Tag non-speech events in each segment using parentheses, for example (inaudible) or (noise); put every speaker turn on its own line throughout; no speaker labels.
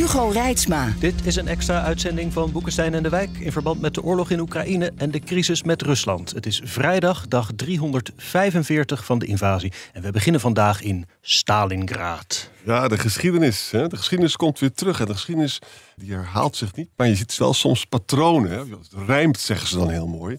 Hugo Reitsma.
Dit is een extra uitzending van Boekenstein en de Wijk in verband met de oorlog in Oekraïne en de crisis met Rusland. Het is vrijdag, dag 345 van de invasie. En we beginnen vandaag in Stalingrad.
Ja, de geschiedenis. Hè? De geschiedenis komt weer terug. En de geschiedenis die herhaalt zich niet. Maar je ziet wel soms patronen. Hè? Het rijmt, zeggen ze dan heel mooi.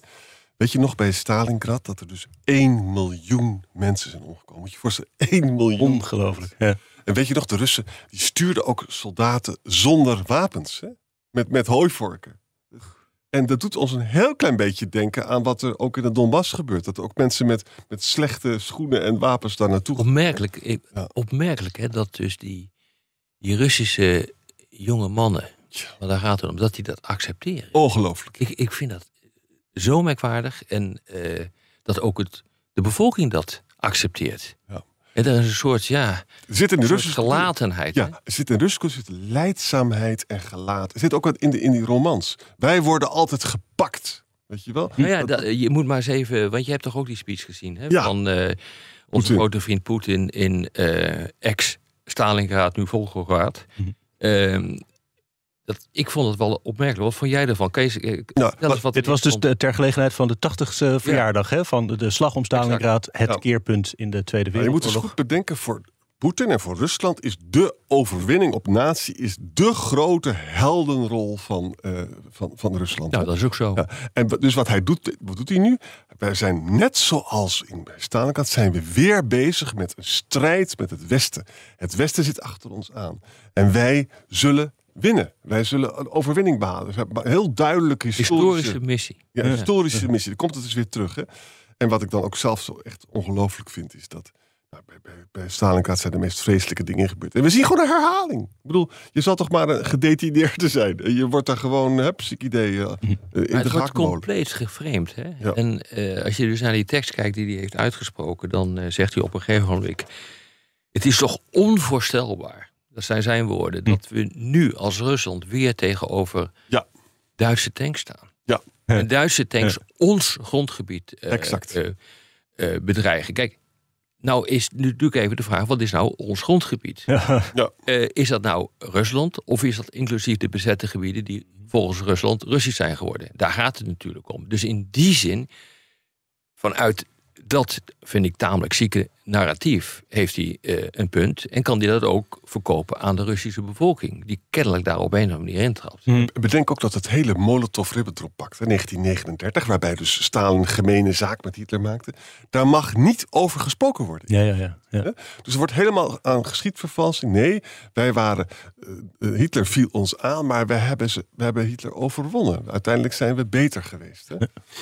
Weet je nog bij Stalingrad dat er dus 1 miljoen mensen zijn omgekomen? Moet je voorstellen, 1 miljoen.
Ongelooflijk. Ja.
En weet je nog, de Russen die stuurden ook soldaten zonder wapens. Hè? Met, met hooivorken. En dat doet ons een heel klein beetje denken aan wat er ook in de Donbass gebeurt. Dat er ook mensen met, met slechte schoenen en wapens daar naartoe gaan.
Opmerkelijk, ik- opmerkelijk hè, dat dus die, die Russische jonge mannen, maar daar gaat het om, dat die dat accepteren.
Ongelooflijk.
Ik, ik vind dat zo merkwaardig en eh, dat ook het, de bevolking dat accepteert.
Ja.
En er is een soort, ja,
Er zit in de Russische
gelatenheid.
Ja, er zit in Russische zit leidzaamheid en gelaat. Er zit ook wat in, de, in die romans. Wij worden altijd gepakt. Weet je wel?
Nou ja,
Dat-
je moet maar eens even, want je hebt toch ook die speech gezien hè,
Ja.
van eh, onze grote vriend Poetin in eh, ex-Stalingrad, nu Volgograd. Ehm, dat, ik vond het wel opmerkelijk. Wat vond jij ervan? Kees, eh,
Nou,
eens
wat-
wat
Dit was dus de, ter gelegenheid van de 80ste verjaardag hè, van de, de slag om Stalingrad. Het
Ja.
keerpunt in de Tweede
Maar je moet dus
Wereldoorlog.
goed bedenken, voor Poetin en voor Rusland is de overwinning op natie is de grote heldenrol van, eh, van, van Rusland.
Nou, dat is ook zo.
Ja, en dus wat hij doet, wat doet hij nu? Wij zijn net zoals in Stalingrad zijn we weer bezig met een strijd met het Westen. Het Westen zit achter ons aan. En wij zullen winnen. Wij zullen een overwinning behalen. Dus een heel duidelijke historische,
Historische missie.
ja, historische (laughs) missie. Dan komt het dus weer terug. Hè? En wat ik dan ook zelf zo echt ongelooflijk vind, is dat nou, bij, bij, bij Stalingrad zijn de meest vreselijke dingen gebeurd. En we zien gewoon een herhaling. Ik bedoel, je zal toch maar een gedetineerde zijn. Je wordt daar gewoon, heb ziek idee, eh, eh, in
Maar
de
het wordt compleet geframed. Hè?
Ja.
En eh, als je dus naar die tekst kijkt die hij heeft uitgesproken, dan zegt hij op een gegeven moment: Het is toch onvoorstelbaar, dat zijn zijn woorden, dat we nu als Rusland weer tegenover
Ja.
Duitse tanks staan.
Ja.
En Duitse tanks ons grondgebied eh,
Exact.
eh, eh, bedreigen. Kijk, nou is nu natuurlijk even de vraag: wat is nou ons grondgebied?
Ja.
Is dat nou Rusland of is dat inclusief de bezette gebieden die volgens Rusland Russisch zijn geworden? Daar gaat het natuurlijk om. Dus in die zin, vanuit dat vind ik tamelijk zieke narratief, heeft hij eh, een punt. En kan hij dat ook verkopen aan de Russische bevolking, die kennelijk daar op een of andere manier intrapt.
Bedenk ook dat het hele Molotov-Ribbentrop-pact, hè, 1939, waarbij dus Stalin gemene zaak met Hitler maakte, daar mag niet over gesproken worden.
Ja, ja, ja. ja.
Dus er wordt helemaal aan geschiedvervalsing. Nee, wij waren. eh, eh, Hitler viel ons aan, maar we hebben, ze, we hebben Hitler overwonnen. Uiteindelijk zijn we beter geweest. Hè?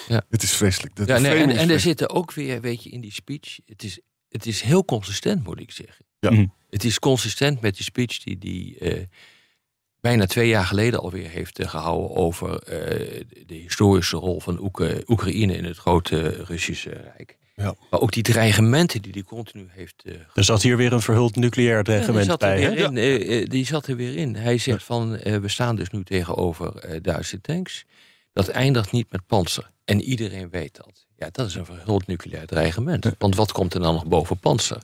Ja.
Het is vreselijk. De,
Ja,
de
nee,
framing
en,
is
en er zitten ook weer, weet je, in die speech, het is, het is heel consistent, moet ik zeggen.
Ja.
Mhm.
Het is consistent met die speech die die eh, bijna twee jaar geleden alweer heeft eh, gehouden over eh, de historische rol van Oek- Oekraïne in het grote Russische Rijk.
Ja.
Maar ook die dreigementen die hij continu heeft eh
Er zat hier weer een verhuld nucleair
ja, die
dreigement bij. Hè?
weer in. die zat er weer in. Hij zegt van, eh, we staan dus nu tegenover Duitse tanks. Dat eindigt niet met panzer. En iedereen weet dat. Ja, dat is een verhuld nucleair dreigement. Want wat komt er dan nog boven panzer?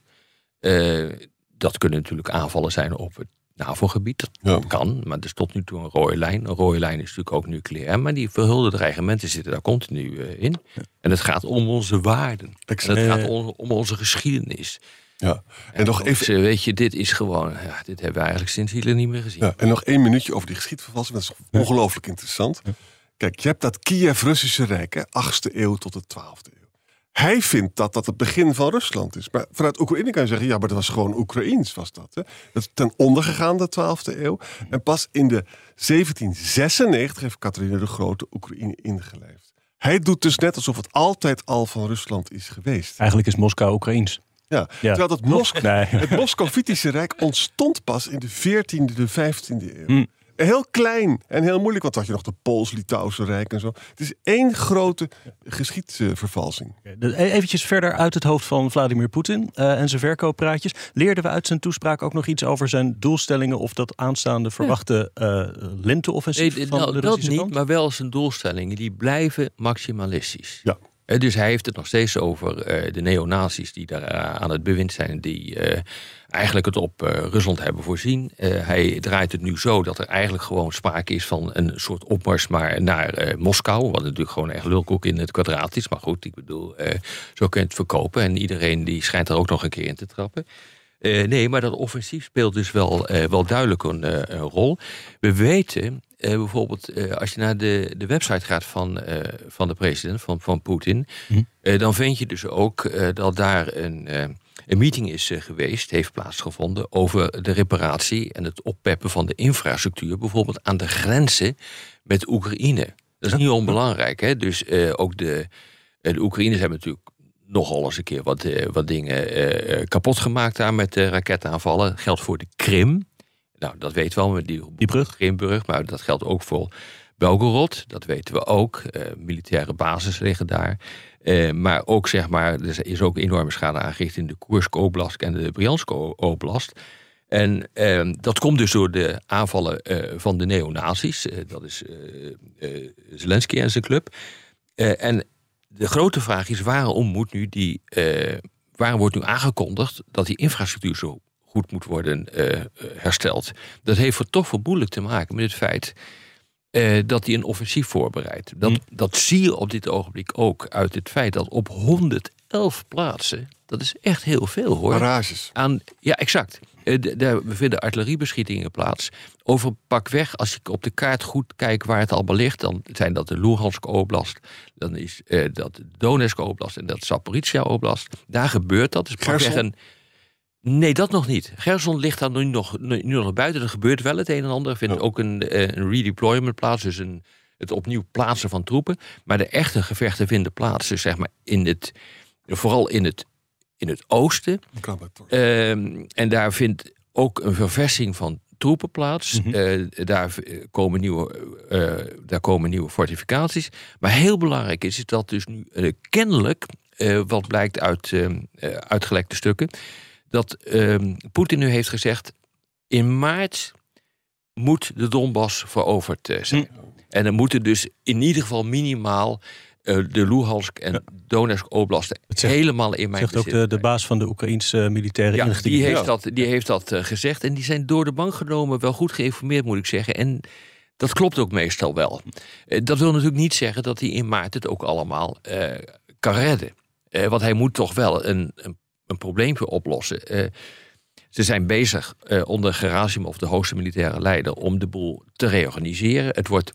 Eh, dat kunnen natuurlijk aanvallen zijn op het NAVO-gebied. Dat
Ja.
kan, maar er is tot nu toe een rode lijn. Een rode lijn is natuurlijk ook nucleair. Maar die verhulde dreigementen zitten daar continu eh, in. En het gaat om onze waarden. En
Exact.
het gaat om, om onze geschiedenis.
Ja. En, nog even,
weet je, dit is gewoon, ja, dit hebben we eigenlijk sinds Hitler niet meer gezien.
ja, en nog één minuutje over die geschiedvervalsing. Dat is ongelooflijk interessant. Kijk, je hebt dat Kiev-Russische Rijk, hè, 8e eeuw tot de 12e eeuw. Hij vindt dat dat het begin van Rusland is. Maar vanuit Oekraïne kan je zeggen, ja, maar dat was gewoon Oekraïens, was dat. Hè? Dat is ten onder gegaan, de 12e eeuw. En pas in de 1796 heeft Catharina de Grote Oekraïne ingelijfd. Hij doet dus net alsof het altijd al van Rusland is geweest.
Eigenlijk is Moskou Oekraïens.
Ja.
Ja.
Terwijl het, Mos
Nee.
het Moscovitische Rijk ontstond pas in de 14e, de 15e eeuw.
Hm.
Heel klein en heel moeilijk, want dan had je nog de Pools-Litouwse Rijk en zo. Het is één grote geschiedsvervalsing.
E- Eventjes verder uit het hoofd van Vladimir Poetin eh, en zijn verkooppraatjes. Leerden we uit zijn toespraak ook nog iets over zijn doelstellingen of dat aanstaande verwachte eh lenteoffensief
Nee,
van
nou,
de
dat niet,
kant?
maar wel zijn doelstellingen. Die blijven maximalistisch.
Ja.
Eh, Dus hij heeft het nog steeds over eh, de neonazies die daar eh, aan het bewind zijn, die eigenlijk het op Rusland hebben voorzien. Hij draait het nu zo dat er eigenlijk gewoon sprake is van een soort opmars maar naar Moskou. Wat natuurlijk gewoon echt lulkoek in het kwadraat is. Maar goed, ik bedoel, zo kun je het verkopen. En iedereen die schijnt er ook nog een keer in te trappen. Eh, nee, maar dat offensief speelt dus wel, eh, wel duidelijk een, eh, een rol. We weten bijvoorbeeld, als je naar de, de website gaat van, van de president, van, van Poetin,
Hm.
eh, dan vind je dus ook dat daar een, een meeting is geweest, heeft plaatsgevonden, over de reparatie en het oppeppen van de infrastructuur, bijvoorbeeld aan de grenzen met Oekraïne. Dat is niet onbelangrijk. Hè? Dus ook de, de Oekraïners hebben natuurlijk nogal eens een keer wat, eh, wat dingen eh, eh, kapot gemaakt daar met raketaanvallen. Geldt voor de Krim. Nou, dat weten we met die,
Die brug.
Krimbrug, maar dat geldt ook voor Belgorod. Dat weten we ook. Eh, militaire bases liggen daar. Maar ook zeg maar, er is ook enorme schade aangericht in de Koersk Oblast en de Briansk Oblast. En eh, dat komt dus door de aanvallen van de neonazis. Dat is Zelensky en zijn club. En de grote vraag is: waarom moet nu die, eh, waarom wordt nu aangekondigd dat die infrastructuur zo goed moet worden eh, hersteld? Dat heeft toch vermoedelijk te maken met het feit eh, dat hij een offensief voorbereidt. Dat,
Hm.
dat zie je op dit ogenblik ook uit het feit dat op 111 plaatsen, dat is echt heel veel hoor.
Barrages.
Aan, ja, exact. D- Daar vinden artilleriebeschietingen plaats. Over pakweg, als ik op de kaart goed kijk waar het allemaal ligt, dan zijn dat de Luhansk Oblast, dan is eh, dat de Donetsk Oblast en dat Zaporizhia Oblast. Daar gebeurt dat. Dus pakweg een. Nee, dat nog niet. Gerson ligt daar nu nog, nu nog buiten. Er gebeurt wel het een en ander. Er vindt
Oh.
ook een, eh, een redeployment plaats, dus een, het opnieuw plaatsen van troepen. Maar de echte gevechten vinden plaats, dus zeg maar in het, vooral in het, in het oosten. Ehm, en daar vindt ook een verversing van troepen plaats.
Mhm.
Eh, daar, eh, komen nieuwe, daar komen nieuwe fortificaties. Maar heel belangrijk is, is dat dus nu kennelijk, wat blijkt uit ehm, eh, uitgelekte stukken, dat ehm, Poetin nu heeft gezegd: in maart moet de Donbass veroverd eh, zijn. En dan moeten dus in ieder geval minimaal eh, de Luhansk en Donetsk oblasten
zegt-
helemaal in mijn
Zegt ook de, de baas van de Oekraïnse militaire
Ja, die heeft,
Ja.
dat, die heeft dat eh, gezegd. En die zijn door de bank genomen wel goed geïnformeerd, moet ik zeggen. En dat klopt ook meestal wel. Eh, dat wil natuurlijk niet zeggen dat hij in maart het ook allemaal eh, kan redden. Eh, want hij moet toch wel een, een, een probleempje oplossen. Eh, ze zijn bezig eh, onder Gerasimov, de hoogste militaire leider, om de boel te reorganiseren. Het wordt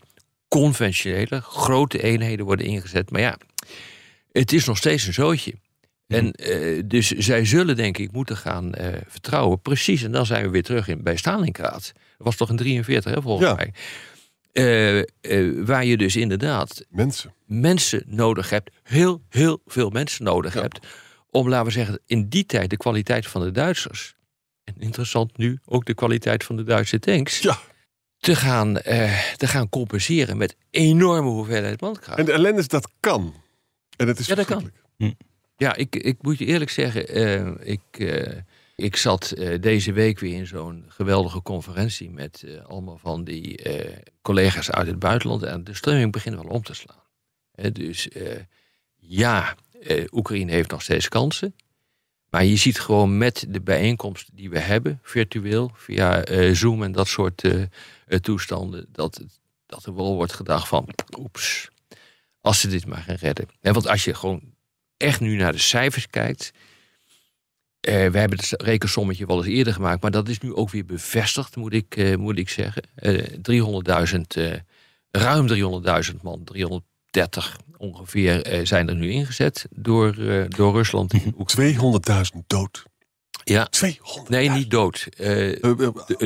conventioneler, grote eenheden worden ingezet. Maar ja, het is nog steeds een zootje. En eh, dus zij zullen denk ik moeten gaan vertrouwen. Precies, en dan zijn we weer terug in, bij Stalingrad. Dat was toch een 43, hè, volgens
Ja.
mij. Waar je dus inderdaad
Mensen.
mensen nodig hebt, heel, heel veel mensen nodig
Ja.
hebt, om, laten we zeggen, in die tijd de kwaliteit van de Duitsers, en interessant nu ook de kwaliteit van de Duitse tanks,
Ja.
te, gaan, eh, te gaan compenseren met enorme hoeveelheid mankracht.
En de ellende is dat kan. En het is
Ja, dat kan.
verschrikkelijk.
Ja, ik, ik moet je eerlijk zeggen, eh, ik, eh, ik zat eh, deze week weer in zo'n geweldige conferentie met eh, allemaal van die eh, collega's uit het buitenland. En de stroming begint wel om te slaan. Hè, dus eh, ja, eh, Oekraïne heeft nog steeds kansen. Maar je ziet gewoon met de bijeenkomsten die we hebben, virtueel, via eh, Zoom en dat soort eh, eh, toestanden, dat, dat er wel wordt gedacht van, oeps, als ze dit maar gaan redden. En want als je gewoon echt nu naar de cijfers kijkt. eh, we hebben het rekensommetje wel eens eerder gemaakt, maar dat is nu ook weer bevestigd, moet ik, eh, moet ik zeggen. Eh 300.000, eh, ruim 300.000 man, 330 ongeveer, eh, zijn er nu ingezet door, eh, door Rusland. in Oekraïne.
200.000 dood.
Ja,
200.
nee, niet dood. Eh,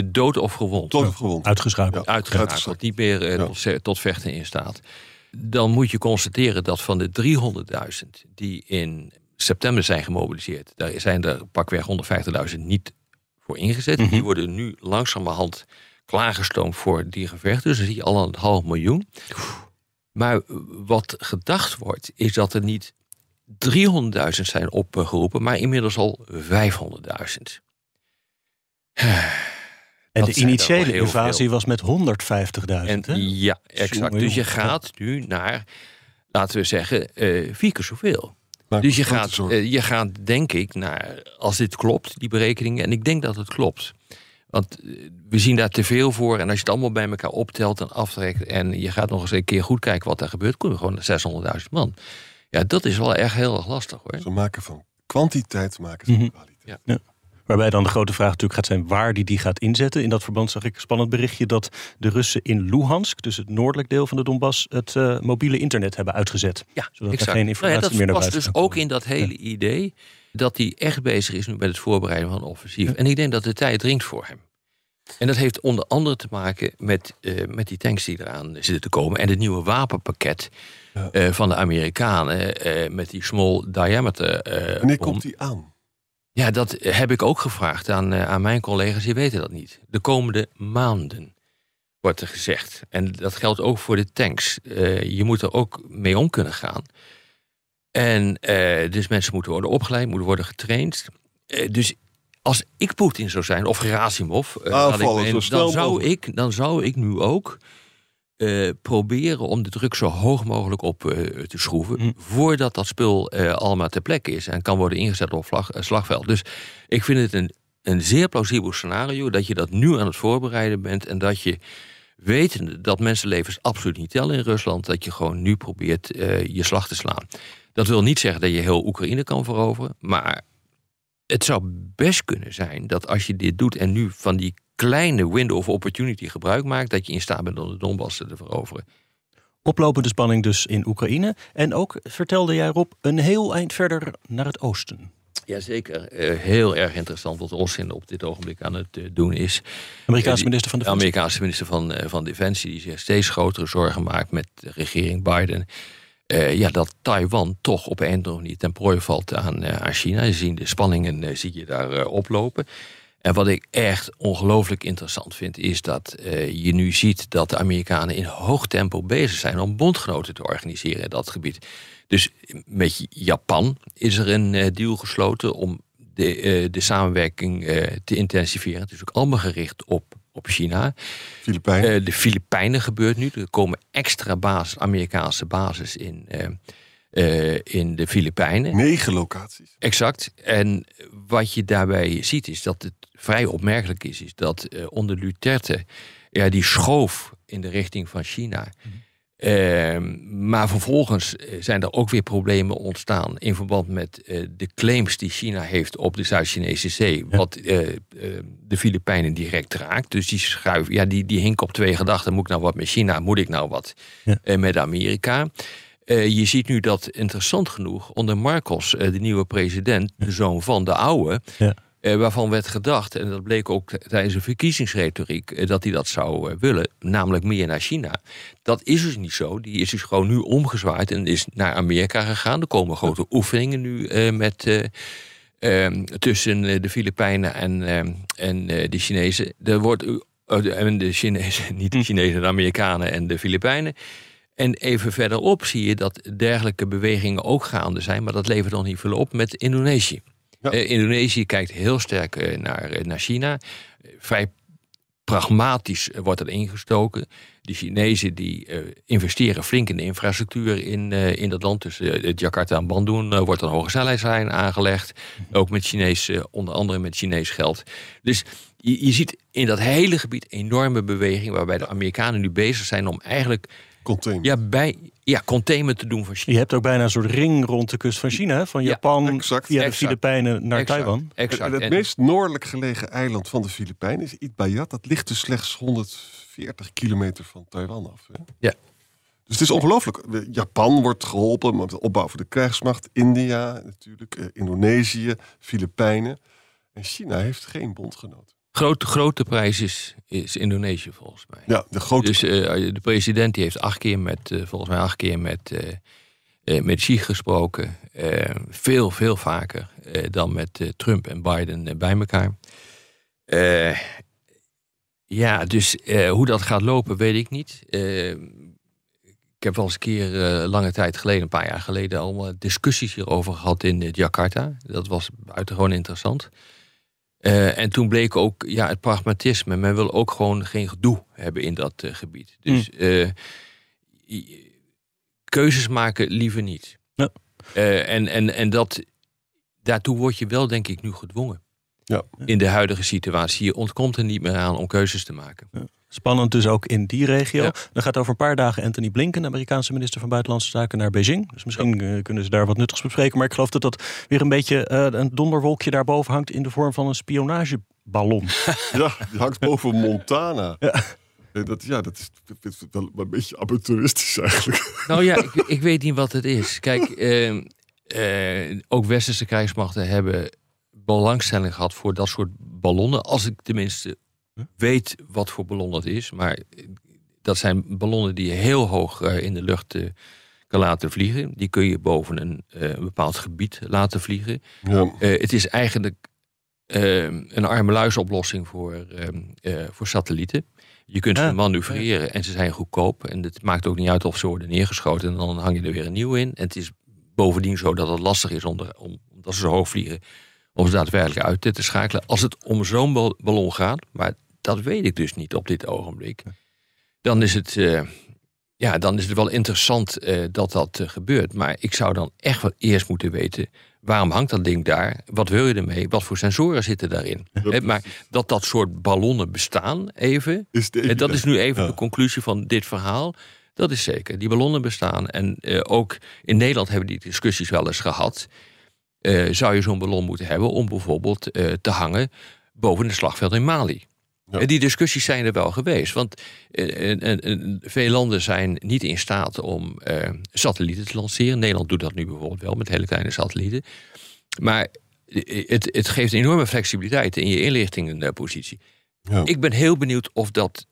dood of gewond.
Dood of gewond.
Uitgeschakeld.
Ja.
wat niet meer
Ja.
tot, ze- tot vechten in staat. Dan moet je constateren dat van de 300.000 die in september zijn gemobiliseerd, daar zijn er pakweg 150.000 niet voor ingezet.
Mhm.
Die worden nu langzamerhand klaargestoomd voor die gevechten. Dus dan zie je al een half miljoen. Maar wat gedacht wordt, is dat er niet 300.000 zijn opgeroepen, maar inmiddels al 500.000.
En de initiële invasie
veel.
was met 150.000.
En,
hè?
ja, exact. Dus je gaat nu naar, laten we zeggen, eh, vier keer zoveel. Dus je gaat, eh, je gaat, denk ik, naar, als dit klopt, die berekeningen, en ik denk dat het klopt. Want eh, we zien daar te veel voor. En als je het allemaal bij elkaar optelt en aftrekt. en je gaat nog eens een keer goed kijken wat er gebeurt. kom je gewoon naar 600.000 man. Ja, dat is wel echt heel erg lastig hoor.
Ze maken van kwantiteit maken ze
Mhm.
kwaliteit.
Waarbij dan de grote vraag natuurlijk gaat zijn waar die die gaat inzetten. In dat verband zag ik een spannend berichtje dat de Russen in Luhansk, dus het noordelijk deel van de Donbass, het eh, mobiele internet hebben uitgezet.
Ja,
Zodat er
exact.
geen informatie
Nou ja, dat
meer naar
past
buiten
dus ook in dat hele idee dat hij echt bezig is nu met het voorbereiden van een offensief. En ik denk dat de tijd dringt voor hem. En dat heeft onder andere te maken met, eh, met die tanks die eraan zitten te komen. En het nieuwe wapenpakket
Ja.
eh, van de Amerikanen. eh, met die small diameter.
Wanneer komt die aan?
Ja, dat heb ik ook gevraagd aan, aan mijn collega's. Die weten dat niet. De komende maanden wordt er gezegd. En dat geldt ook voor de tanks. Je moet er ook mee om kunnen gaan. En eh, dus mensen moeten worden opgeleid, moeten worden getraind. Eh, dus als ik Poetin zou zijn, of Gerasimov, had ik
zo
dan, zou
mogelijk.
ik, dan zou ik nu ook proberen om de druk zo hoog mogelijk op te schroeven.
Hm.
Voordat dat spul allemaal ter plekke is en kan worden ingezet op vlag, slagveld. Dus ik vind het een, een zeer plausibel scenario dat je dat nu aan het voorbereiden bent en dat je wetende dat mensenlevens absoluut niet tellen in Rusland, dat je gewoon nu probeert je slag te slaan. Dat wil niet zeggen dat je heel Oekraïne kan veroveren, maar het zou best kunnen zijn dat als je dit doet en nu van die kleine window of opportunity gebruik maakt, dat je in staat bent om de Donbass te veroveren.
Oplopende spanning dus in Oekraïne. En ook, vertelde jij Rob, een heel eind verder naar het oosten.
Jazeker, eh, heel erg interessant wat Austin op dit ogenblik aan het eh, doen is.
Amerikaanse
die-
minister van
De
Defensie.
Amerikaanse minister van, eh, van Defensie die zich steeds grotere zorgen maakt met de regering Biden. Eh, ja, dat Taiwan toch op een of manier ten prooi valt aan, eh, aan China. Je ziet de spanningen eh, zie je daar oplopen. En wat ik echt ongelooflijk interessant vind, is dat je nu ziet dat de Amerikanen in hoog tempo bezig zijn om bondgenoten te organiseren in dat gebied. Dus met Japan is er een deal gesloten om de, de samenwerking te intensiveren. Het is ook allemaal gericht op, op China.
Filipijnen.
Eh, de Filipijnen gebeurt nu. Er komen extra basis, Amerikaanse basis in, eh, eh, in de Filipijnen.
Negen locaties.
Exact. En wat je daarbij ziet is dat het vrij opmerkelijk is, is dat onder Duterte ja, die schoof in de richting van China. Ehm, maar vervolgens eh, zijn er ook weer problemen ontstaan in verband met eh, de claims die China heeft op de Zuid-Chinese Zee, wat eh, de Filipijnen direct raakt. Dus die schuiven, ja, die, die hinken op twee gedachten. Moet ik nou wat met China? Moet ik nou wat
Ja.
met Amerika? Je ziet nu dat interessant genoeg onder Marcos, de nieuwe president, de zoon van de oude,
Ja.
Eh, waarvan werd gedacht, en dat bleek ook tijdens de verkiezingsretoriek, eh, dat hij dat zou eh, willen, namelijk meer naar China. Dat is dus niet zo. Die is dus gewoon nu omgezwaaid en is naar Amerika gegaan. Er komen grote oefeningen nu met. eh, ehm, tussen de Filipijnen en, ehm, en de Chinezen. Er wordt, oh, en de Chinezen, (laughs) niet de Chinezen, de Amerikanen en de Filipijnen. En even verderop zie je dat dergelijke bewegingen ook gaande zijn, maar dat levert nog niet veel op met Indonesië.
Ja.
Eh, Indonesië kijkt heel sterk eh, naar, eh, naar China. Vrij pragmatisch wordt er ingestoken. De Chinezen die investeren flink in de infrastructuur in, in dat land. Dus Jakarta en Bandung wordt een hoge snelheidslijn aangelegd. Ook met Chinees, onder andere met Chinees geld. Dus je, je ziet in dat hele gebied enorme beweging... waarbij de Amerikanen nu bezig zijn om eigenlijk
Container.
ja, bij, ja, containment te doen van China.
Je hebt ook bijna een soort ring rond de kust van China. Van
Ja,
Japan
exact.
via de. Filipijnen naar
Exact,
Taiwan.
Exact.
En het
En-
meest noordelijk gelegen eiland van de Filipijnen is Itbayat. Dat ligt dus slechts 140 kilometer van Taiwan af. Hè?
Ja.
Dus het is ongelooflijk. De- Japan wordt geholpen met de opbouw van de krijgsmacht. India natuurlijk, eh, Indonesië, Filipijnen. En China heeft geen bondgenoot.
Grote, grote prijs is, is Indonesië volgens mij.
Ja, de grote...
Dus eh, de president die heeft acht keer met, eh, volgens mij acht keer met, eh, eh, met Xi gesproken. Eh, veel, veel vaker eh, dan met eh, Trump en Biden eh, bij elkaar. Eh, ja, dus eh, hoe dat gaat lopen, weet ik niet. Eh, ik heb wel eens een keer eh, lange tijd geleden, een paar jaar geleden, al eh, discussies hierover gehad in eh, Jakarta. Dat was buitengewoon interessant. Eh, en toen bleek ook ja, het pragmatisme. Men wil ook gewoon geen gedoe hebben in dat eh, gebied. Dus eh, i- keuzes maken liever niet.
Ja.
Eh, en, en, en dat, daartoe word je wel, denk ik, nu gedwongen.
Ja.
In de huidige situatie. Je ontkomt er niet meer aan om keuzes te maken.
Spannend dus ook in die regio.
Ja.
Dan gaat over een paar dagen Anthony Blinken, de Amerikaanse minister van Buitenlandse Zaken, naar Beijing. Dus misschien eh, kunnen ze daar wat nuttigs bespreken. Maar ik geloof dat dat weer een beetje eh, een donderwolkje daarboven hangt in de vorm van een spionageballon. (laughs)
Ja, die hangt boven Montana.
Ja.
En Dat, ja, dat is wel een beetje amateuristisch eigenlijk.
Nou ja, ik, ik weet niet wat het is. Kijk, eh, eh, ook westerse krijgsmachten hebben belangstelling gehad voor dat soort ballonnen. Als ik tenminste weet wat voor ballon dat is. Maar dat zijn ballonnen die je heel hoog eh, in de lucht eh, kan laten vliegen. Die kun je boven een eh, bepaald gebied laten vliegen.
Ja.
Het is eigenlijk eh, een arme-luisoplossing voor, eh, eh, voor satellieten. Je kunt ze manoeuvreren en ze zijn goedkoop. En het maakt ook niet uit of ze worden neergeschoten. En dan hang je er weer een nieuw in. En het is bovendien zo dat het lastig is om, er- om omdat ze zo hoog vliegen... om ze daadwerkelijk uit te schakelen. Als het om zo'n bal- ballon gaat, maar dat weet ik dus niet op dit ogenblik... dan is het, eh, ja, dan is het wel interessant eh, dat dat eh, gebeurt. Maar ik zou dan echt wel eerst moeten weten... waarom hangt dat ding daar? Wat wil je ermee? Wat voor sensoren zitten daarin? Maar dat dat soort ballonnen bestaan, even...
Is de
En dat is nu even
Ja.
de conclusie van dit verhaal. Dat is zeker. Die ballonnen bestaan. En ook in Nederland hebben die discussies wel eens gehad. Eh, zou je zo'n ballon moeten hebben om bijvoorbeeld eh, te hangen boven het slagveld in Mali?
Ja.
En die discussies zijn er wel geweest. Want eh, veel landen zijn niet in staat om satellieten te lanceren. Nederland doet dat nu bijvoorbeeld wel met hele kleine satellieten. Maar het, het geeft een enorme flexibiliteit in je inlichtingenpositie.
Ja.
Ik ben heel benieuwd of dat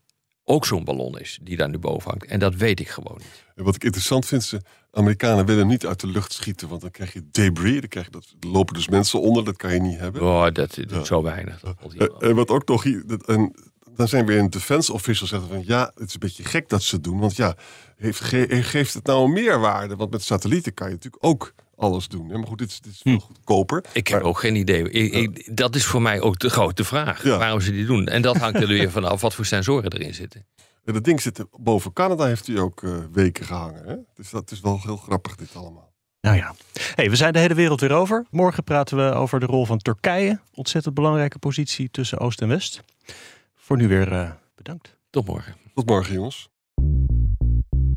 ook zo'n ballon is die daar nu boven hangt. En dat weet ik gewoon niet.
En wat ik interessant vind, ze Amerikanen willen niet uit de lucht schieten, want dan krijg je debris. Dan krijg je dat, er lopen dus mensen onder, dat kan je niet hebben.
Oh, dat is zo weinig. Dat
Eh. En wat ook nog En dan zijn weer een defense official zeggen van ja, het is een beetje gek dat ze het doen. Want ja, heeft, ge- geeft het nou een meerwaarde? Want met satellieten kan je natuurlijk ook alles doen. Maar goed, dit is, dit is veel goedkoper.
Ik heb
Maar-
ook geen idee. Ik, ik- dat is voor mij ook de grote vraag.
Ja.
Waarom ze die doen. En dat hangt er weer vanaf wat voor sensoren erin zitten.
En dat ding zit boven Canada, heeft hij ook eh, weken gehangen. Hè? Dus dat is wel heel grappig, dit allemaal.
Nou ja, hey, we zijn de hele wereld weer over. Morgen praten we over de rol van Turkije. Ontzettend belangrijke positie tussen Oost en West. Voor nu weer eh, bedankt.
Tot morgen.
Tot morgen, jongens.